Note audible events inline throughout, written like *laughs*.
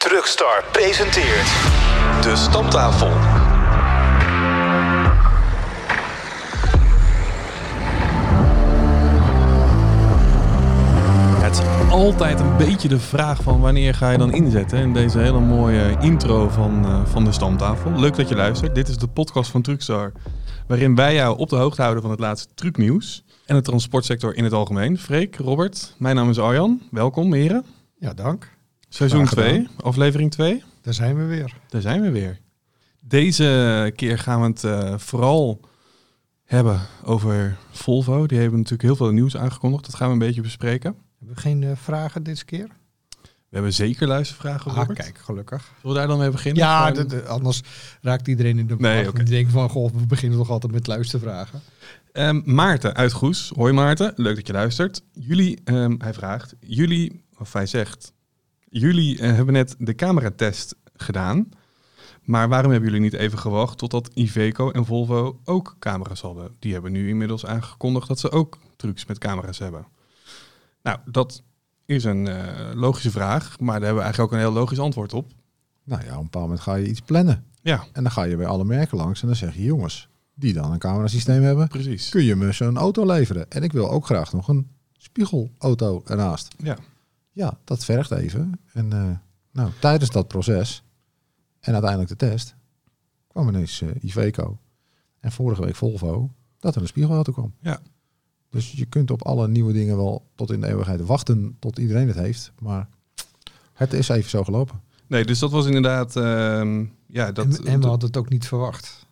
Truckstar presenteert de Stamtafel. Het is altijd een beetje de vraag van wanneer ga je dan inzetten in deze hele mooie intro van, eh, van de Stamtafel. Leuk dat je luistert. Dit is de podcast van Truckstar, waarin wij jou op de hoogte houden van het laatste trucnieuws en de transportsector in het algemeen. Freek, Robert, mijn naam is Arjan. Welkom heren. Ja, dank. Seizoen Graag gedaan. 2, aflevering 2. Daar zijn we weer. Daar zijn we weer. Deze keer gaan we het eh, vooral hebben over Volvo. Die hebben natuurlijk heel veel nieuws aangekondigd. Dat gaan we een beetje bespreken. Hebben we geen eh, vragen dit keer? We hebben zeker luistervragen, Ah, Robert. kijk, gelukkig. Zullen we daar dan mee beginnen? Ja, Gewoon- de- de- anders raakt iedereen in de Nee, oké. Die van, goh, we beginnen toch altijd met luistervragen. Ehm, Maarten uit Goes. Hoi Maarten, leuk dat je luistert. Jullie, ehm, hij vraagt, jullie, of hij zegt, jullie eh, hebben net de cameratest gedaan. Maar waarom hebben jullie niet even gewacht totdat Iveco en Volvo ook camera's hadden? Die hebben nu inmiddels aangekondigd dat ze ook trucs met camera's hebben. Nou, dat is een eh, logische vraag, maar daar hebben we eigenlijk ook een heel logisch antwoord op. Nou ja, op een bepaald moment ga je iets plannen. Ja, En dan ga je bij alle merken langs en dan zeg je, jongens, die dan een camerasysteem hebben, precies. kun je me zo'n auto leveren. En ik wil ook graag nog een spiegelauto ernaast. Ja. Ja, dat vergt even. En eh, nou, tijdens dat proces en uiteindelijk de test kwam ineens eh, Iveco en vorige week Volvo dat er een spiegelauto kwam. Ja. Dus je kunt op alle nieuwe dingen wel tot in de eeuwigheid wachten tot iedereen het heeft. Maar het is even zo gelopen. Nee, dus dat was inderdaad, ehm, ja, dat... en, en we hadden het ook niet verwacht.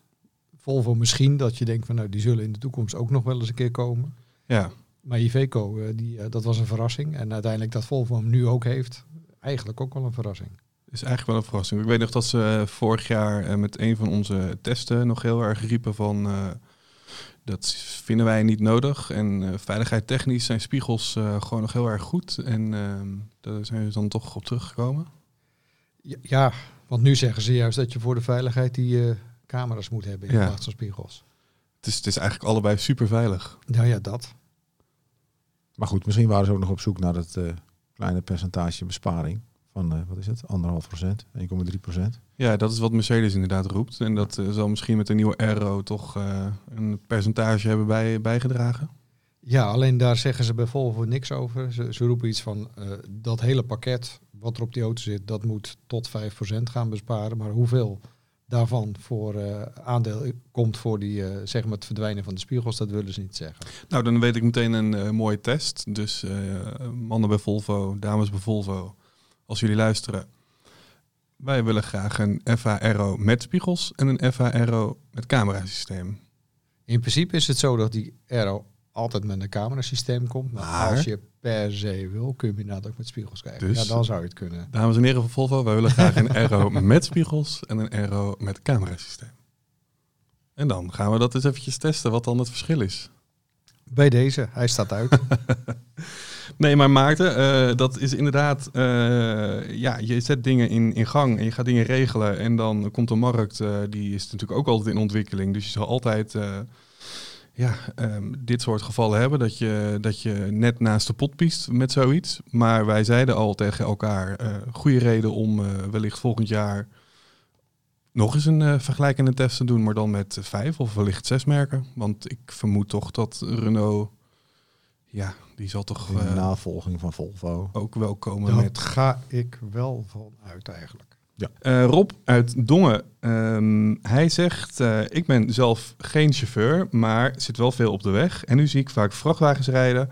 Volvo misschien, dat je denkt van, nou, die zullen in de toekomst ook nog wel eens een keer komen. ja, Maar Iveco, eh, die, eh, dat was een verrassing. En uiteindelijk dat Volvo hem nu ook heeft, eigenlijk ook wel een verrassing. is eigenlijk wel een verrassing. Ik weet nog dat ze vorig jaar eh, met een van onze testen nog heel erg riepen van... eh, dat vinden wij niet nodig. En eh veiligheid technisch zijn spiegels eh, gewoon nog heel erg goed. En ehm, daar zijn ze dan toch op teruggekomen. Ja, ja, want nu zeggen ze juist dat je voor de veiligheid die eh, camera's moet hebben in Ja. plaats van spiegels. Het is, het is eigenlijk allebei super veilig. Nou ja, dat. Maar goed, misschien waren ze ook nog op zoek naar het eh, kleine percentage besparing van, eh, wat is het, anderhalf procent, 1,3 procent. Ja, dat is wat Mercedes inderdaad roept. En dat eh, zal misschien met de nieuwe Aero toch eh, een percentage hebben bij, bijgedragen. Ja, alleen daar zeggen ze bij Volvo niks over. Ze, ze roepen iets van eh, dat hele pakket wat er op die auto zit, dat moet tot 5% gaan besparen. Maar hoeveel daarvan voor eh, aandeel komt voor die, eh, zeg maar het verdwijnen van de spiegels, dat willen ze niet zeggen. Nou, dan weet ik meteen een eh, mooie test. Dus mannen bij Volvo, dames bij Volvo, als jullie luisteren. Wij willen graag een FA Aero met spiegels en een FA Aero met camerasysteem. In principe is het zo dat die Aero altijd met een camerasysteem komt. Maar, Maar- als je per se wil, kun je inderdaad ook met spiegels kijken. Dus- ja, dan zou je het kunnen. Dames en heren van Volvo, wij willen graag een Aero met spiegels en een Aero met camerasysteem. En dan gaan we dat eens eventjes testen, wat dan het verschil is. Bij deze, hij staat uit. *laughs* Nee, maar Maarten, eh, dat is inderdaad, eh, ja, je zet dingen in, in gang en je gaat dingen regelen en dan komt de markt, eh, die is natuurlijk ook altijd in ontwikkeling. Dus je zal altijd, ja, ehm, dit soort gevallen hebben, dat je, dat je net naast de pot piest met zoiets. Maar wij zeiden al tegen elkaar, eh goede reden om eh, wellicht volgend jaar nog eens een eh, vergelijkende test te doen, maar dan met vijf of wellicht zes merken. Want ik vermoed toch dat Renault, ja, die zal toch... In de navolging van Volvo. ook wel komen Daar met. ga ik wel van uit eigenlijk. Eh, Rob uit Dongen, ehm, hij zegt: eh, Ik ben zelf geen chauffeur, maar zit wel veel op de weg. En nu zie ik vaak vrachtwagens rijden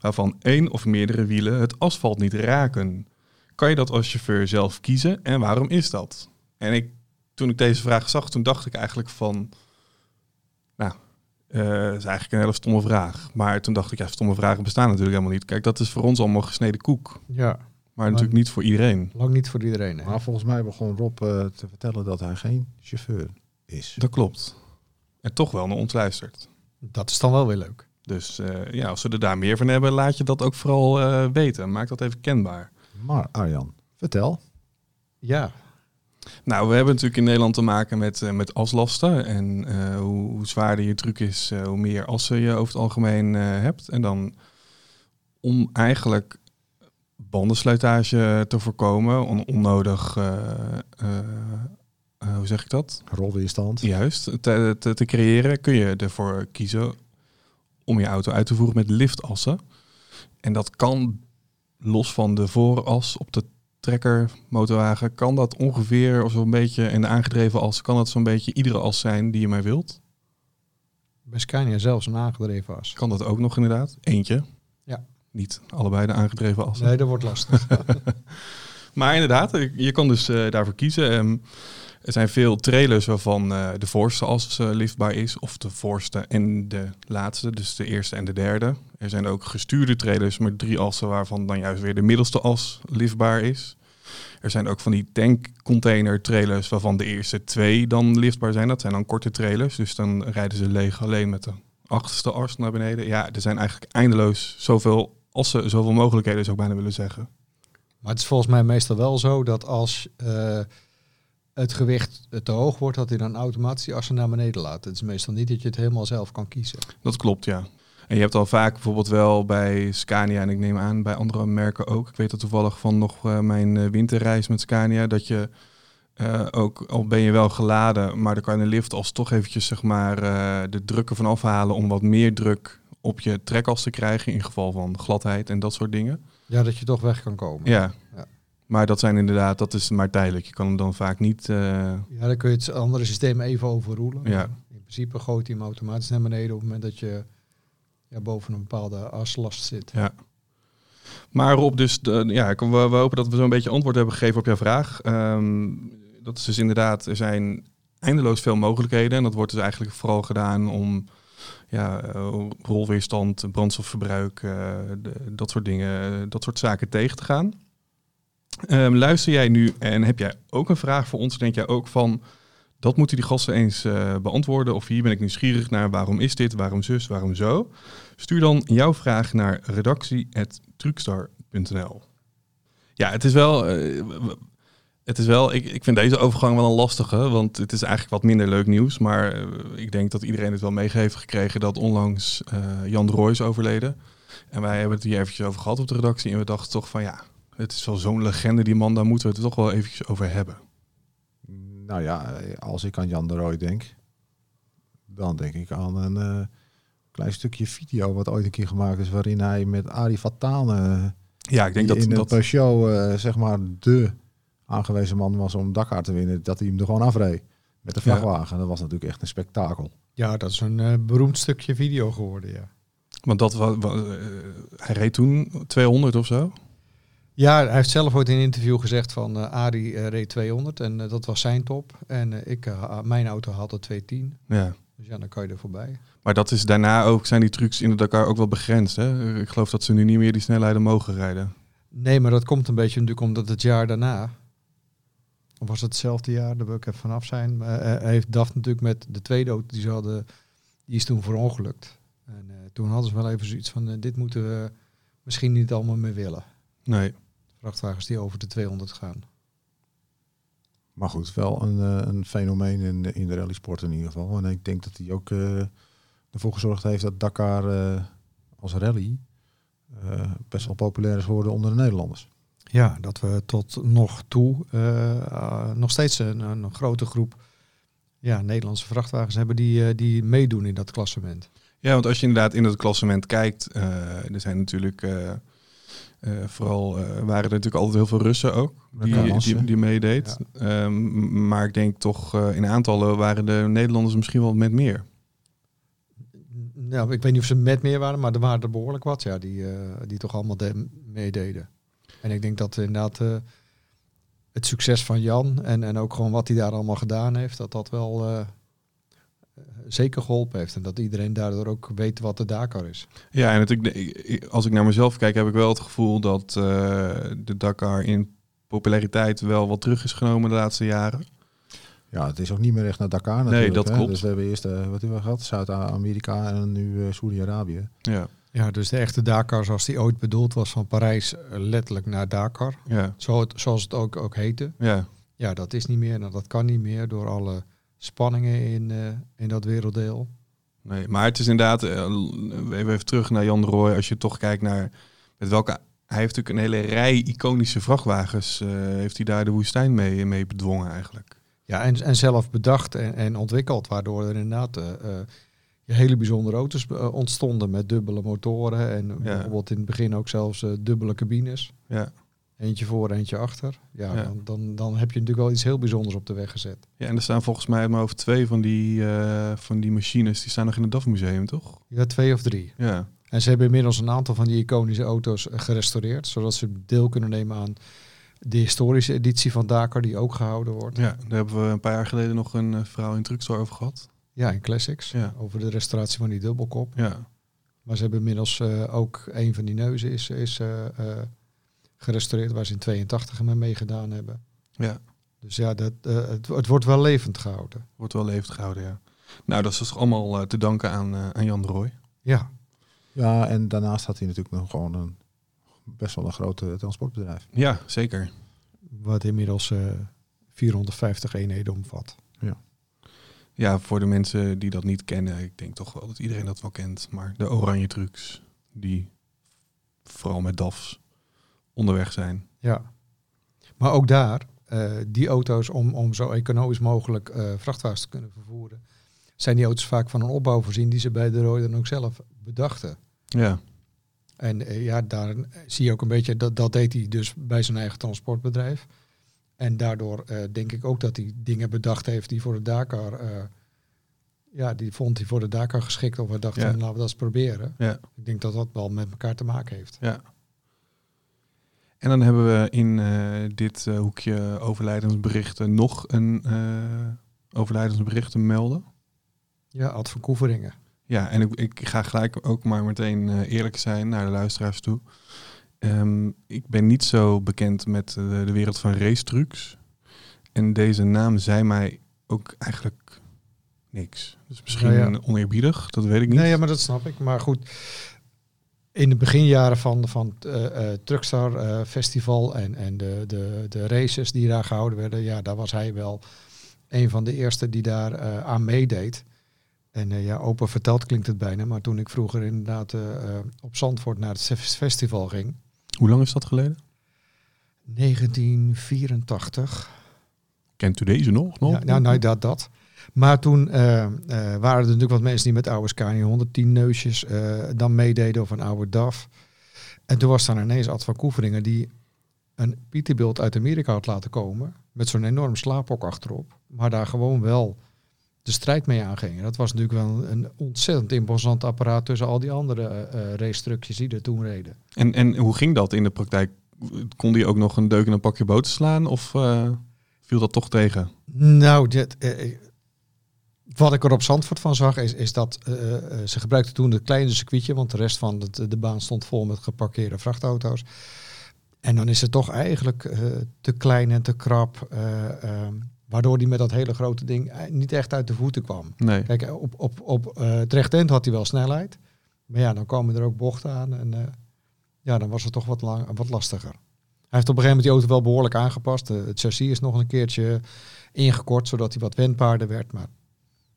waarvan één of meerdere wielen het asfalt niet raken. Kan je dat als chauffeur zelf kiezen en waarom is dat? En ik, toen ik deze vraag zag, toen dacht ik eigenlijk van. Nou, eh dat is eigenlijk een hele stomme vraag. Maar toen dacht ik, ja, stomme vragen bestaan natuurlijk helemaal niet. Kijk, dat is voor ons allemaal gesneden koek. Ja, Maar natuurlijk niet voor iedereen. lang niet voor iedereen. hè. Maar volgens mij begon Rob eh, te vertellen dat hij geen chauffeur is. Dat klopt. En toch wel naar ons luistert. Dat is dan wel weer leuk. Dus eh, ja, als we er daar meer van hebben, laat je dat ook vooral eh, weten. Maak dat even kenbaar. Maar Arjan, vertel. Ja, Nou, we hebben natuurlijk in Nederland te maken met, eh, met aslasten. En eh, hoe, hoe zwaarder je truc is, eh, hoe meer assen je over het algemeen eh, hebt. En dan om eigenlijk bandenslijtage te voorkomen, on- onnodig, eh, eh, eh, hoe zeg ik dat? Rolweerstand. Juist, te, te, te creëren kun je ervoor kiezen om je auto uit te voeren met liftassen. En dat kan los van de vooras op de trekker motorwagen, kan dat ongeveer of zo'n beetje, en de aangedreven as, kan dat zo'n beetje iedere as zijn die je maar wilt. Bij Scania zelfs een aangedreven as. Kan dat ook nog inderdaad? Eentje. Niet allebei de aangedreven assen. Nee, dat wordt lastig. *laughs* *laughs* Maar inderdaad, je kan dus eh, daarvoor kiezen. Ehm, er zijn veel trailers waarvan eh, de voorste as eh, liftbaar is, of de voorste en de laatste, dus de eerste en de derde. Er zijn ook gestuurde trailers met drie assen waarvan dan juist weer de middelste as liftbaar is. Er zijn ook van die tankcontainer trailers waarvan de eerste twee dan liftbaar zijn. Dat zijn dan korte trailers, dus dan rijden ze leeg alleen met de achterste as naar beneden. Ja, er zijn eigenlijk eindeloos zoveel assen, zoveel mogelijkheden zou ik bijna willen zeggen. Maar het is volgens mij meestal wel zo dat als eh, het gewicht te hoog wordt, dat hij dan automatisch die assen naar beneden laat. Het is meestal niet dat je het helemaal zelf kan kiezen. Dat klopt, ja. En je hebt al vaak bijvoorbeeld wel bij Scania en ik neem aan bij andere merken ook. Ik weet dat toevallig van nog eh, mijn eh, winterreis met Scania dat je ook al ben je wel geladen, maar dan kan je de lift als toch eventjes zeg maar de druk ervan afhalen om wat meer druk op je trekas te krijgen in geval van gladheid en dat soort dingen. Ja, dat je toch weg kan komen. Ja. Ja. Maar dat zijn inderdaad, dat is maar tijdelijk. Je kan hem dan vaak niet. eh, Ja, dan kun je het andere systeem even overroelen. Ja. In principe gooit hij hem automatisch naar beneden op het moment dat je ja, boven een bepaalde aslast zit. Ja. Maar Rob, dus de, ja, we, we hopen dat we zo'n beetje antwoord hebben gegeven op jouw vraag. Ehm, dat is dus inderdaad, er zijn eindeloos veel mogelijkheden. En dat wordt dus eigenlijk vooral gedaan om ja, eh, rolweerstand, brandstofverbruik, eh, dat soort dingen, eh, dat soort zaken tegen te gaan. Ehm, luister jij nu en heb jij ook een vraag voor ons? Denk jij ook van, dat moeten die gasten eens beantwoorden? Of hier ben ik nieuwsgierig naar, waarom is dit, waarom zus, waarom zo? Stuur dan jouw vraag naar redactie.truckstar.nl. Ja, het is wel. Het is wel ik, ik vind deze overgang wel een lastige, want het is eigenlijk wat minder leuk nieuws. Maar eh, ik denk dat iedereen het wel meegegeven heeft gekregen dat onlangs eh, Jan de Rooij is overleden. En wij hebben het hier eventjes over gehad op de redactie. En we dachten toch van ja, het is wel zo'n legende, die man, daar moeten we het toch wel eventjes over hebben. Nou ja, als ik aan Jan de Rooij denk, dan denk ik aan een eh, klein stukje video wat ooit een keer gemaakt is, waarin hij met Arie Fatane Ja, ik denk dat in dat. eh, zeg maar, de aangewezen man was om Dakar te winnen, dat hij hem er gewoon afreed met de Ja. vrachtwagen. Dat was natuurlijk echt een spektakel. Ja, dat is een eh, beroemd stukje video geworden, ja. Want dat was. hij reed toen 200 of zo. Ja, hij heeft zelf ooit in een interview gezegd van eh Arie eh, reed 200 en eh, dat was zijn top. En eh, ik, eh, mijn auto had er 210. Ja. Dus ja, dan kan je er voorbij. Maar dat is daarna ook, zijn die trucs in de Dakar ook wel begrensd. Hè? Ik geloof dat ze nu niet meer die snelheden mogen rijden. Nee, maar dat komt een beetje natuurlijk omdat het jaar daarna, of was het hetzelfde jaar, daar wil ik even vanaf zijn, eh, heeft DAF natuurlijk met de tweede auto die ze hadden, die is toen verongelukt. En eh, toen hadden ze wel even zoiets van, dit moeten we misschien niet allemaal meer willen. Nee. Vrachtwagens die over de 200 gaan. Maar goed, wel een, een fenomeen in, de- in de rallysport in ieder geval. En ik denk dat hij ook ervoor gezorgd heeft dat Dakar als rally best wel populair is geworden onder de Nederlanders. Ja, dat we tot nog toe eh, eh, nog steeds een, een grote groep ja, Nederlandse vrachtwagens hebben die, eh, die meedoen in dat klassement. Ja, want als je inderdaad in het klassement kijkt, er zijn natuurlijk vooral waren er natuurlijk altijd heel veel Russen ook die, die, die meedeed. Ehm, maar ik denk toch in aantallen waren de Nederlanders misschien wel met meer. Ja, ik weet niet of ze met meer waren, maar er waren er behoorlijk wat ja, die, die toch allemaal de- meededen. En ik denk dat inderdaad eh, het succes van Jan en, en ook gewoon wat hij daar allemaal gedaan heeft, dat dat wel eh, zeker geholpen heeft. En dat iedereen daardoor ook weet wat de Dakar is. Ja, en het, ik- ik- als ik naar mezelf kijk, heb ik wel het gevoel dat eh, de Dakar in populariteit wel wat terug is genomen de laatste jaren. Ja, het is ook niet meer echt naar Dakar natuurlijk. dat hè. klopt. Dus we hebben eerst, eh, wat hebben we gehad? Zuid-Amerika en nu eh Saudi-Arabië. Ja, Ja, dus de echte Dakar zoals die ooit bedoeld was van Parijs eh, letterlijk naar Dakar. ja, Zo het, zoals het ook, ook heette. ja. Ja, dat is niet meer. Nou, dat kan niet meer door alle spanningen in, eh, in dat werelddeel. Nee, maar het is inderdaad, eh, even even terug naar Jan de Rooij, als je toch kijkt naar met welke hij heeft natuurlijk een hele rij iconische vrachtwagens. heeft hij daar de woestijn mee, mee bedwongen eigenlijk. Ja, en, en zelf bedacht en, en ontwikkeld, waardoor er inderdaad hele bijzondere auto's eh, ontstonden met dubbele motoren en bijvoorbeeld in het begin ook zelfs eh, dubbele cabines. Ja. Eentje voor, eentje achter. Ja, Ja. Dan, dan, dan heb je natuurlijk wel iets heel bijzonders op de weg gezet. ja, en er staan volgens mij maar over twee van die, eh, van die machines. Die staan nog in het DAF museum, toch? Ja, twee of drie. Ja. En ze hebben inmiddels een aantal van die iconische auto's gerestaureerd, zodat ze deel kunnen nemen aan de historische editie van Dakar, die ook gehouden wordt. ja, daar hebben we een paar jaar geleden nog een verhaal in Truckstore over gehad. Ja, in Classics, Ja. over de restauratie van die dubbelkop. Ja, Maar ze hebben inmiddels eh, ook een van die neuzen is, is eh, eh, gerestaureerd, waar ze in 82 mee meegedaan hebben. ja. Dus ja, dat, eh, het, het wordt wel levend gehouden. wordt wel levend gehouden, ja. Nou, dat is dus allemaal te danken aan, eh, aan Jan de Rooij. Ja, Ja, en daarnaast had hij natuurlijk nog gewoon een best wel een grote transportbedrijf. Ja, zeker. wat inmiddels eh 450 eenheden omvat. Ja, voor de mensen die dat niet kennen, ik denk toch wel dat iedereen dat wel kent. Maar de oranje trucks, die vooral met DAF's onderweg zijn. Ja. Maar ook daar, eh, die auto's om, om zo economisch mogelijk eh, vrachtwagens te kunnen vervoeren, zijn die auto's vaak van een opbouw voorzien die ze bij de Roy dan ook zelf bedachten. Ja, En eh, ja, daar zie je ook een beetje, dat, dat deed hij dus bij zijn eigen transportbedrijf. En daardoor eh, denk ik ook dat hij dingen bedacht heeft die voor de Dakar, eh, ja, die vond hij voor de Dakar geschikt. Of hij dacht, Ja. van, laten we dat eens proberen. ja, Ik denk dat dat wel met elkaar te maken heeft. ja. En dan hebben we in eh, dit hoekje overlijdensberichten nog een overlijdensbericht te melden. Ja, Ad van Koeveringen. Ja, en ik, ik ga gelijk ook maar meteen eerlijk zijn naar de luisteraars toe. Ehm, ik ben niet zo bekend met eh, de wereld van racetrucs. En deze naam zei mij ook eigenlijk niks. Dus misschien Nou ja. oneerbiedig, dat weet ik niet. Nee, ja, maar dat snap ik. Maar goed, in de beginjaren van, van het eh, Truckstar Festival en, en de, de, de races die daar gehouden werden, ja, daar was hij wel een van de eerste die daar aan meedeed. En ja, open verteld klinkt het bijna, maar toen ik vroeger inderdaad op Zandvoort naar het festival ging, Hoe lang is dat geleden? 1984. Kent u deze nog? nog? Ja, nou, nou, dat, dat. Maar toen eh, eh, waren er natuurlijk wat mensen die met oude Scania 110 neusjes eh, dan meededen of een oude DAF. En toen was daar ineens Ad van Koeveringen die een Peterbilt uit Amerika had laten komen. Met zo'n enorm slaaphok achterop. Maar daar gewoon wel de strijd mee aanging. En dat was natuurlijk wel een ontzettend imposant apparaat tussen al die andere racestrucjes die er toen reden. En, en hoe ging dat in de praktijk? Kon die ook nog een deuk in een pakje boter slaan? Of eh, viel dat toch tegen? Nou, dit, wat ik er op Zandvoort van zag, is, is dat ze gebruikten toen het kleine circuitje, want de rest van het, de baan stond vol met geparkeerde vrachtauto's. En dan is het toch eigenlijk te klein en te krap, eh, ehm, waardoor die met dat hele grote ding eh, niet echt uit de voeten kwam. Nee. Kijk, eh, op, op, op eh, het rechtend had hij wel snelheid, maar ja, dan komen er ook bochten aan en ja, dan was het toch wat, lang, wat lastiger. Hij heeft op een gegeven moment die auto wel behoorlijk aangepast. Het chassis is nog een keertje ingekort, zodat hij wat wendbaarder werd. Maar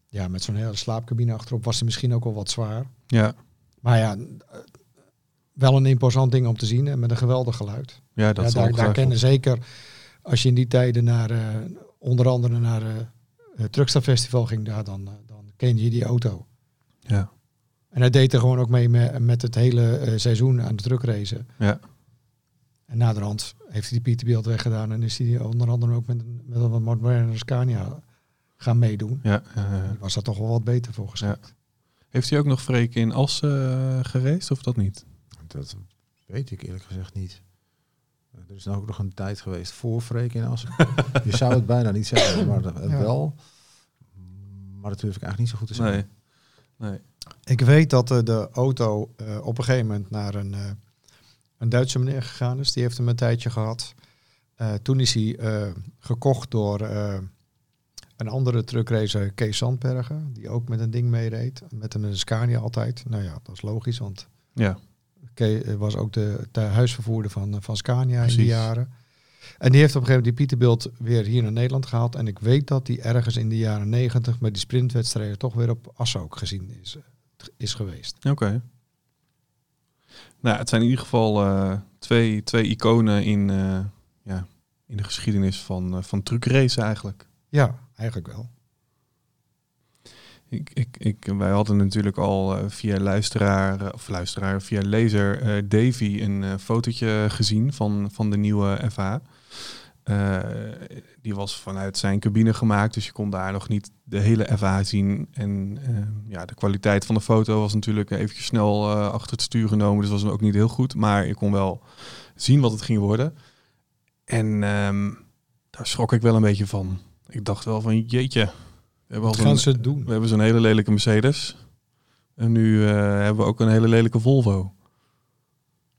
ja, met zo'n hele slaapcabine achterop was hij misschien ook wel wat zwaar. Ja, Maar ja, wel een imposant ding om te zien en met een geweldig geluid. ja dat ja, daar, daar kennen zeker, als je in die tijden naar, onder andere naar eh, het Truckstar Festival ging, daar, dan, eh, dan ken je die auto. Ja, En hij deed er gewoon ook mee met, met het hele eh, seizoen aan de truckracen. ja, En naderhand heeft hij die Peterbilt weggedaan en is hij onder andere ook met, een- met een wat moderne Scania gaan meedoen. ja, ja, ja. Was daar toch wel wat beter voor geschikt. Heeft hij ook nog Freek in Assen uh, gereisd of dat niet? Dat weet ik eerlijk gezegd niet. Er is nou ook nog een tijd geweest voor Freek in Assen. *laughs* Je zou het bijna niet zeggen, maar Ja. wel. Maar dat durf ik eigenlijk niet zo goed te zeggen. Nee. nee. Ik weet dat eh, de auto eh, op een gegeven moment naar een, eh, een Duitse meneer gegaan is. Die heeft hem een tijdje gehad. Eh, toen is hij eh, gekocht door eh, een andere truckracer, Kees Sandbergen. Die ook met een ding meereed. Met een Scania altijd. Nou ja, dat is logisch, want Ja, Eh, was ook de, de huisvervoerder van, eh, van Scania in die jaren. En die heeft op een gegeven moment die Pieterbeeld weer hier naar Nederland gehaald. En ik weet dat die ergens in de jaren negentig met die sprintwedstrijden toch weer op Assen ook gezien is, is geweest. oké. Nou, het zijn in ieder geval eh, twee, twee iconen in, eh, ja, in de geschiedenis van, uh, van truckrace eigenlijk. Ja, eigenlijk wel. Ik, ik, wij hadden natuurlijk al uh, via luisteraar, of luisteraar, via lezer Davy een fotootje gezien van, van de nieuwe FH. Uh, die was vanuit zijn cabine gemaakt, dus je kon daar nog niet de hele FH zien. En uh, ja, de kwaliteit van de foto was natuurlijk eventjes snel uh, achter het stuur genomen, dus was ook niet heel goed. Maar je kon wel zien wat het ging worden. En um, daar schrok ik wel een beetje van. Ik dacht wel van, jeetje. We hebben wat gaan ze het doen? We hebben zo'n hele lelijke Mercedes. En nu hebben we ook een hele lelijke Volvo.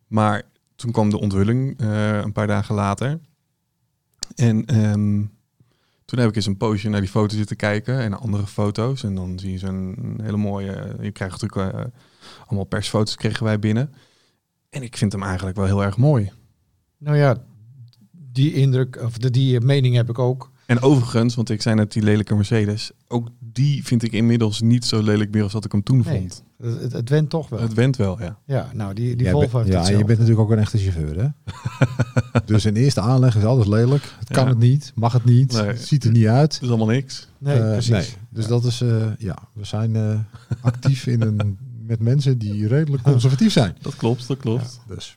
Maar toen kwam de onthulling een paar dagen later. En um, toen heb ik eens een poosje naar die foto's zitten kijken en naar andere foto's. En dan zie je zo'n hele mooie... Je krijgt natuurlijk uh, allemaal persfoto's kregen wij binnen. En ik vind hem eigenlijk wel heel erg mooi. Nou ja, die indruk, of de, die mening heb ik ook. En overigens, want ik zei net die lelijke Mercedes, ook die vind ik inmiddels niet zo lelijk meer als dat ik hem toen nee, vond. Het, het went toch wel. Het went wel, ja. Ja, nou die, die Volvo Ja, en je bent natuurlijk ook een echte chauffeur, hè? *laughs* dus in eerste aanleg is alles lelijk. Het kan Ja. het niet, mag het niet, Nee. het ziet er niet uit. Het is allemaal niks. Nee, Eh, precies. nee. Dus Ja. dat is, eh, ja, we zijn eh, actief in een, met mensen die redelijk conservatief zijn. Dat klopt, dat klopt. Dus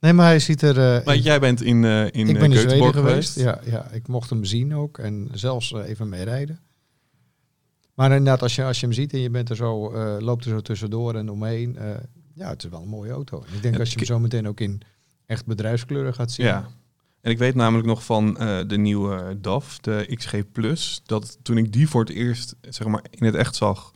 Nee, maar hij ziet er... eh, Maar jij bent in, eh in ik eh, ben in Zweden Göteborg geweest. Ja, ja, ik mocht hem zien ook en zelfs eh, even meerijden. Maar inderdaad, als je, als je hem ziet en je bent er zo, loopt er zo tussendoor en omheen. ja, het is wel een mooie auto. En ik denk als je hem zo meteen ook in echt bedrijfskleuren gaat zien. Ja. En ik weet namelijk nog van de nieuwe DAF, de XG Plus, dat toen ik die voor het eerst zeg maar, in het echt zag,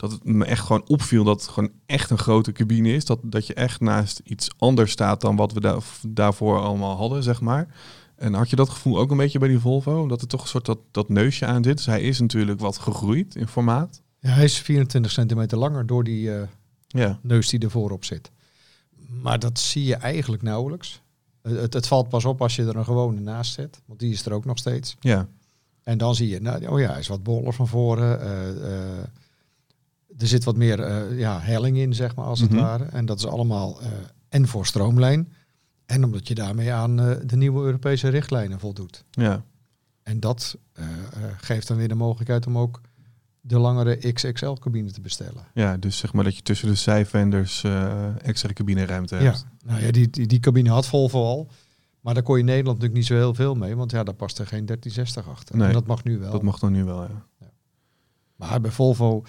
dat het me echt gewoon opviel dat het gewoon echt een grote cabine is. Dat, dat je echt naast iets anders staat dan wat we daar, daarvoor allemaal hadden, zeg maar. En had je dat gevoel ook een beetje bij die Volvo? Dat er toch een soort dat, dat neusje aan zit. Dus hij is natuurlijk wat gegroeid in formaat. Ja, hij is 24 centimeter langer door die eh, Ja, neus die er voorop zit. Maar dat zie je eigenlijk nauwelijks. Het, het, het valt pas op als je er een gewone naast zet. Want die is er ook nog steeds. ja, En dan zie je, nou, oh ja, hij is wat boller van voren. eh, eh, er zit wat meer eh, ja, helling in, zeg maar, als Mhm. het ware. En dat is allemaal eh, en voor stroomlijn. En omdat je daarmee aan eh, de nieuwe Europese richtlijnen voldoet. ja. En dat geeft dan weer de mogelijkheid om ook de langere XXL-cabine te bestellen. ja, dus zeg maar dat je tussen de zijvenders extra cabineruimte hebt. Ja, nou ja, die, die, die cabine had Volvo al. Maar daar kon je in Nederland natuurlijk niet zo heel veel mee. Want ja, daar past er geen 1360 achter. Nee, en dat mag nu wel. Dat mag dan nu wel, ja. Maar bij Volvo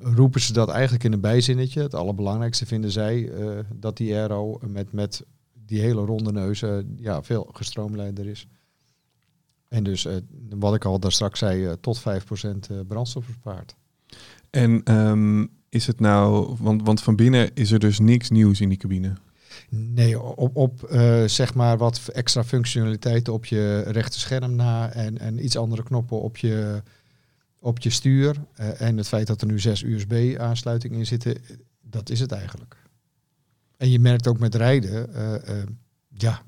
roepen ze dat eigenlijk in een bijzinnetje. Het allerbelangrijkste vinden zij eh, dat die aero met, met die hele ronde neus eh, ja, veel gestroomlijnder is. En dus, eh, wat ik al daar straks zei, tot 5% eh, brandstof bespaart. En ehm, is het nou, want, want van binnen is er dus niks nieuws in die cabine. Nee, op, op zeg maar wat extra functionaliteiten op je rechter scherm na en, en iets andere knoppen op je, op je stuur. Eh, en het feit dat er nu zes USB-aansluitingen in zitten, dat is het eigenlijk. En je merkt ook met rijden, eh, eh, ja,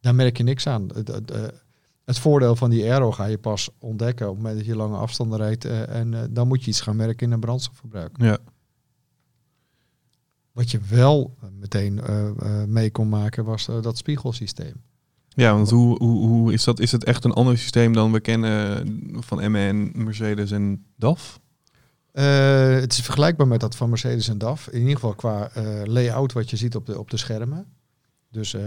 daar merk je niks aan. Het, voordeel van die aero ga je pas ontdekken op het moment dat je lange afstanden rijdt. en dan moet je iets gaan merken in een brandstofverbruik. Ja, Wat je wel meteen mee kon maken was dat spiegelsysteem. Ja want hoe, hoe, hoe is dat? Is het echt een ander systeem dan we kennen van MN, Mercedes en DAF? Eh, het is vergelijkbaar met dat van Mercedes en DAF. In ieder geval qua eh, layout wat je ziet op de, op de schermen. Dus eh,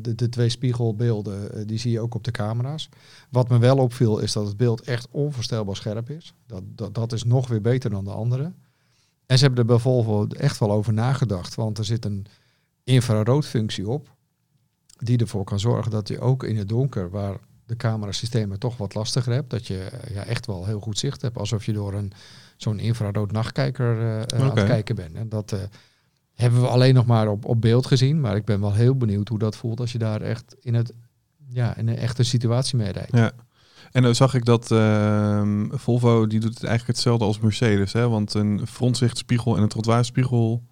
de, de, twee spiegelbeelden, die zie je ook op de camera's. Wat me wel opviel is dat het beeld echt onvoorstelbaar scherp is. Dat, dat, dat is nog weer beter dan de andere. En ze hebben er bij Volvo echt wel over nagedacht. Want er zit een infraroodfunctie op. Die ervoor kan zorgen dat je ook in het donker, waar de camerasystemen toch wat lastiger hebt, dat je eh, ja, echt wel heel goed zicht hebt. Alsof je door een zo'n infrarood nachtkijker eh, aan het kijken bent. En dat hebben we alleen nog maar op, op beeld gezien. Maar ik ben wel heel benieuwd hoe dat voelt als je daar echt in, het, ja, in een echte situatie mee rijdt. Ja. En dan zag ik dat ehm, Volvo, die doet het eigenlijk hetzelfde als Mercedes. Hè? Want een frontzichtspiegel en een trottoirspiegel,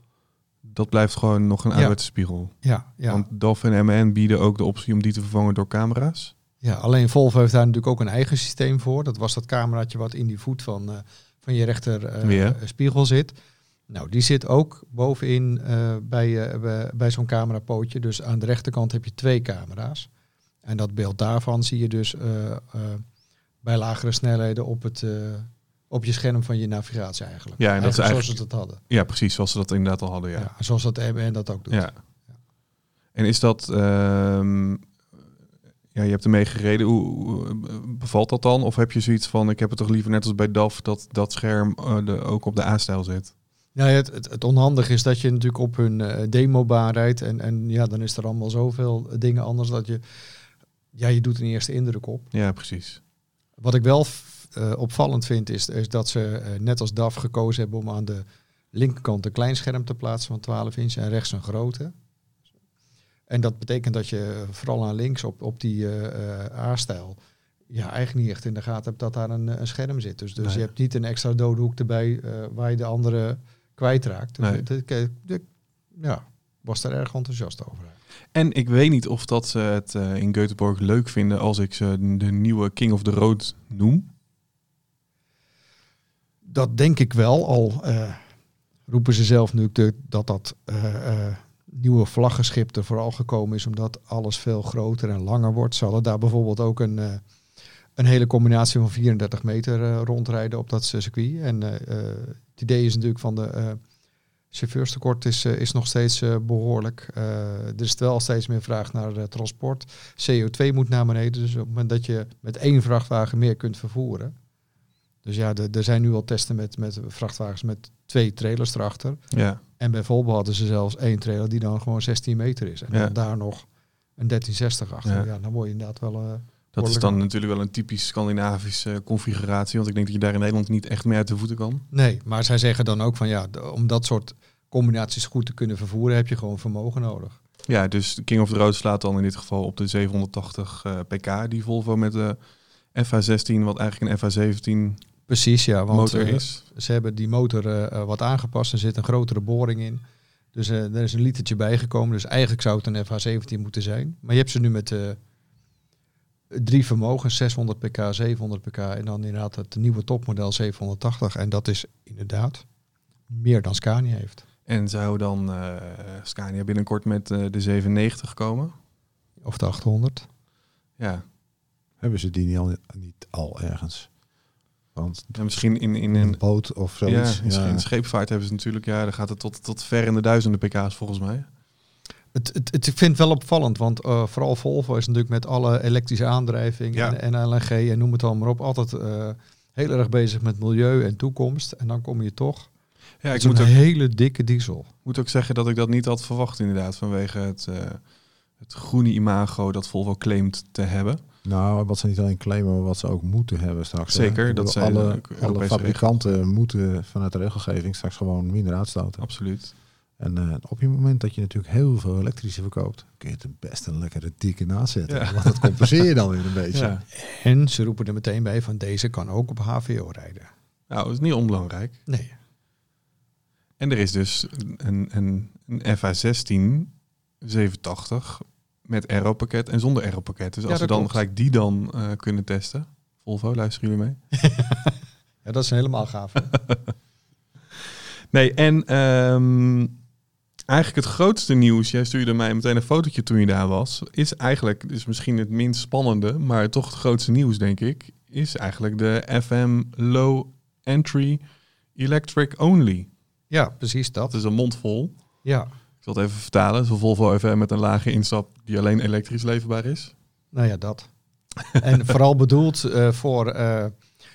dat blijft gewoon nog een ouderwetse spiegel. Ja, ja. Want DAF en MN bieden ook de optie om die te vervangen door camera's. ja, alleen Volvo heeft daar natuurlijk ook een eigen systeem voor. Dat was dat cameraatje wat in die voet van, eh, van je rechter eh, Ja. spiegel zit. Nou, die zit ook bovenin eh, bij, eh, bij, zo'n camerapootje. Dus aan de rechterkant heb je twee camera's. En dat beeld daarvan zie je dus eh, eh, bij lagere snelheden op, het, eh, op je scherm van je navigatie eigenlijk. Ja, en dat is Eigenlijk zoals ze dat hadden. Ja, precies, zoals ze dat inderdaad al hadden, Ja. ja. zoals dat MN dat ook doet. Ja. En is dat... ehm, ja, je hebt ermee gereden. Hoe, hoe, bevalt dat dan? Of heb je zoiets van, ik heb het toch liever net als bij DAF... dat dat scherm eh, de, ook op de A-stijl zit? Nou, ja, het, het, het onhandige is dat je natuurlijk op hun eh, demobaan rijdt. En, en ja, dan is er allemaal zoveel dingen anders dat je... Ja, je doet een eerste indruk op. Ja, precies. Wat ik wel eh, opvallend vind, is, is dat ze eh, net als DAF gekozen hebben om aan de linkerkant een klein scherm te plaatsen van 12 inch en rechts een grote. En dat betekent dat je vooral aan links op, op die eh, eh, A-stijl ja, eigenlijk niet echt in de gaten hebt dat daar een, eh, een scherm zit. Dus, dus Nee. je hebt niet een extra dode hoek erbij eh, waar je de andere kwijtraakt. Dus Nee. ik- ja, was daar erg enthousiast over. En ik weet niet of dat ze het eh, in Göteborg leuk vinden... als ik ze de nieuwe King of the Road noem. Dat denk ik wel. Al eh, roepen ze zelf nu dat dat eh, eh, nieuwe vlaggenschip er vooral gekomen is omdat alles veel groter en langer wordt. Ze hadden daar bijvoorbeeld ook een, een hele combinatie van 34 meter rondrijden op dat circuit. En het idee is natuurlijk van de chauffeurstekort is, is nog steeds eh, behoorlijk. Eh, er is wel steeds meer vraag naar transport. CO2 moet naar beneden. Dus op het moment dat je met één vrachtwagen meer kunt vervoeren. Dus ja, er zijn nu al testen met, met vrachtwagens met twee trailers erachter. Ja, En bij Volvo hadden ze zelfs één trailer die dan gewoon 16 meter is. En Ja. dan daar nog een 1360 achter. Ja. Ja, dan word je inderdaad wel... eh, dat is dan natuurlijk wel een typisch Scandinavische configuratie. Want ik denk dat je daar in Nederland niet echt meer uit de voeten kan. Nee, maar zij zeggen dan ook van ja, om dat soort combinaties goed te kunnen vervoeren heb je gewoon vermogen nodig. Ja, dus de King of the Road slaat dan in dit geval op de 780 eh, pk die Volvo met de FH16, wat eigenlijk een FH17 Precies, ja. Want motor eh, is. ze hebben die motor eh, eh, wat aangepast. Er zit een grotere boring in. Dus eh, er is een litertje bijgekomen. Dus eigenlijk zou het een FH17 moeten zijn. Maar je hebt ze nu met eh, drie vermogens. 600 pk, 700 pk. En dan inderdaad het nieuwe topmodel 780. En dat is inderdaad meer dan Scania heeft. En zou dan eh, Scania binnenkort met eh, de 790 komen? Of de 800. Ja, Hebben ze die niet al, niet al ergens? Want en misschien in, in een een... boot of Ja, zoiets. misschien in scheepvaart hebben ze natuurlijk... Ja, dan gaat het tot, tot ver in de duizenden pk's volgens mij. Het, het, het, ik vind het wel opvallend, want eh, vooral Volvo is natuurlijk met alle elektrische aandrijving Ja. en, en LNG en noem het allemaal maar op, altijd eh, heel erg bezig met milieu en toekomst. En dan kom je toch Ja, ik moet ook, hele dikke diesel. moet ook zeggen dat ik dat niet had verwacht inderdaad. Vanwege het, eh, het groene imago dat Volvo claimt te hebben. Nou, wat ze niet alleen claimen, maar wat ze ook moeten hebben straks. Zeker, dat zijn alle, ook alle fabrikanten moeten vanuit de regelgeving straks gewoon minder uitstoten. Absoluut. En eh, op je moment dat je natuurlijk heel veel elektrische verkoopt, kun je het er best een lekkere dikke naast zetten. Ja. Want dat compenseer je dan weer een beetje. Ja. En ze roepen er meteen bij van deze kan ook op HVO rijden. Nou, dat is niet onbelangrijk. Nee, En er is dus een, een, een FH16 780 met aeropakket en zonder aeropakket. Dus Ja, als we dan gelijk die dan eh, kunnen testen. Volvo, luisteren jullie mee? *laughs* ja, dat is helemaal gaaf. *laughs* Nee, en ehm, eigenlijk het grootste nieuws, jij stuurde mij meteen een fotootje toen je daar was, is eigenlijk, dus misschien het minst spannende, maar toch het grootste nieuws denk ik, is eigenlijk de FM Low Entry Electric Only. ja, precies dat. Dat is een mond vol. Ja, zal het even vertalen. Zo'n Volvo FM met een lage instap die alleen elektrisch leverbaar is. nou ja, dat. *laughs* en vooral bedoeld eh, voor eh,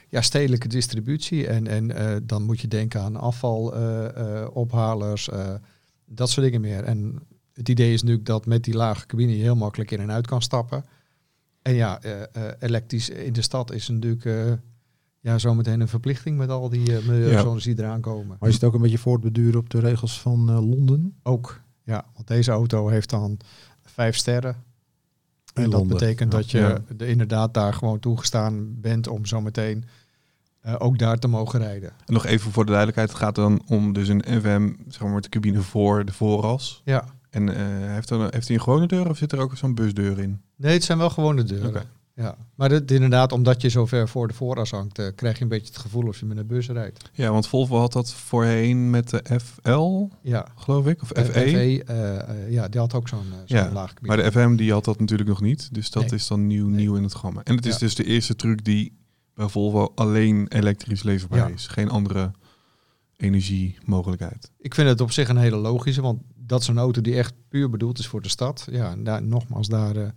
ja, stedelijke distributie. En, en eh, dan moet je denken aan afvalophalers, eh, dat soort dingen meer. En het idee is natuurlijk dat met die lage cabine je heel makkelijk in en uit kan stappen. En ja, eh, eh, elektrisch in de stad is natuurlijk eh, ja, zometeen een verplichting met al die uh, milieuzones die eraan komen. Maar is het ook een beetje voortbeduren op de regels van eh, Londen? Ook, ja, want deze auto heeft dan vijf sterren. In En dat Londen. betekent dat je Ja. inderdaad daar gewoon toegestaan bent om zometeen eh ook daar te mogen rijden. En nog even voor de duidelijkheid, het gaat dan om dus een FM, zeg maar de cabine voor de voorras. Ja, En eh, heeft, er, heeft hij een gewone deur of zit er ook zo'n busdeur in? nee, het zijn wel gewone deuren. Ja, maar dit, inderdaad, omdat je zo ver voor de vooras hangt, eh, krijg je een beetje het gevoel als je met een bus rijdt. Ja, want Volvo had dat voorheen met de FL, Ja, geloof ik, of FE. FE, eh, eh, ja, die had ook zo'n eh, zo'n Ja, laag Maar de FM die had dat natuurlijk nog niet. Dus dat Nee. is dan nieuw, Nee. nieuw in het gamma. En het is Ja. dus de eerste truc die bij Volvo alleen elektrisch leverbaar Ja. is. Geen andere energiemogelijkheid. Ik vind het op zich een hele logische, want dat is een auto die echt puur bedoeld is voor de stad. Ja, en daar, nogmaals, daar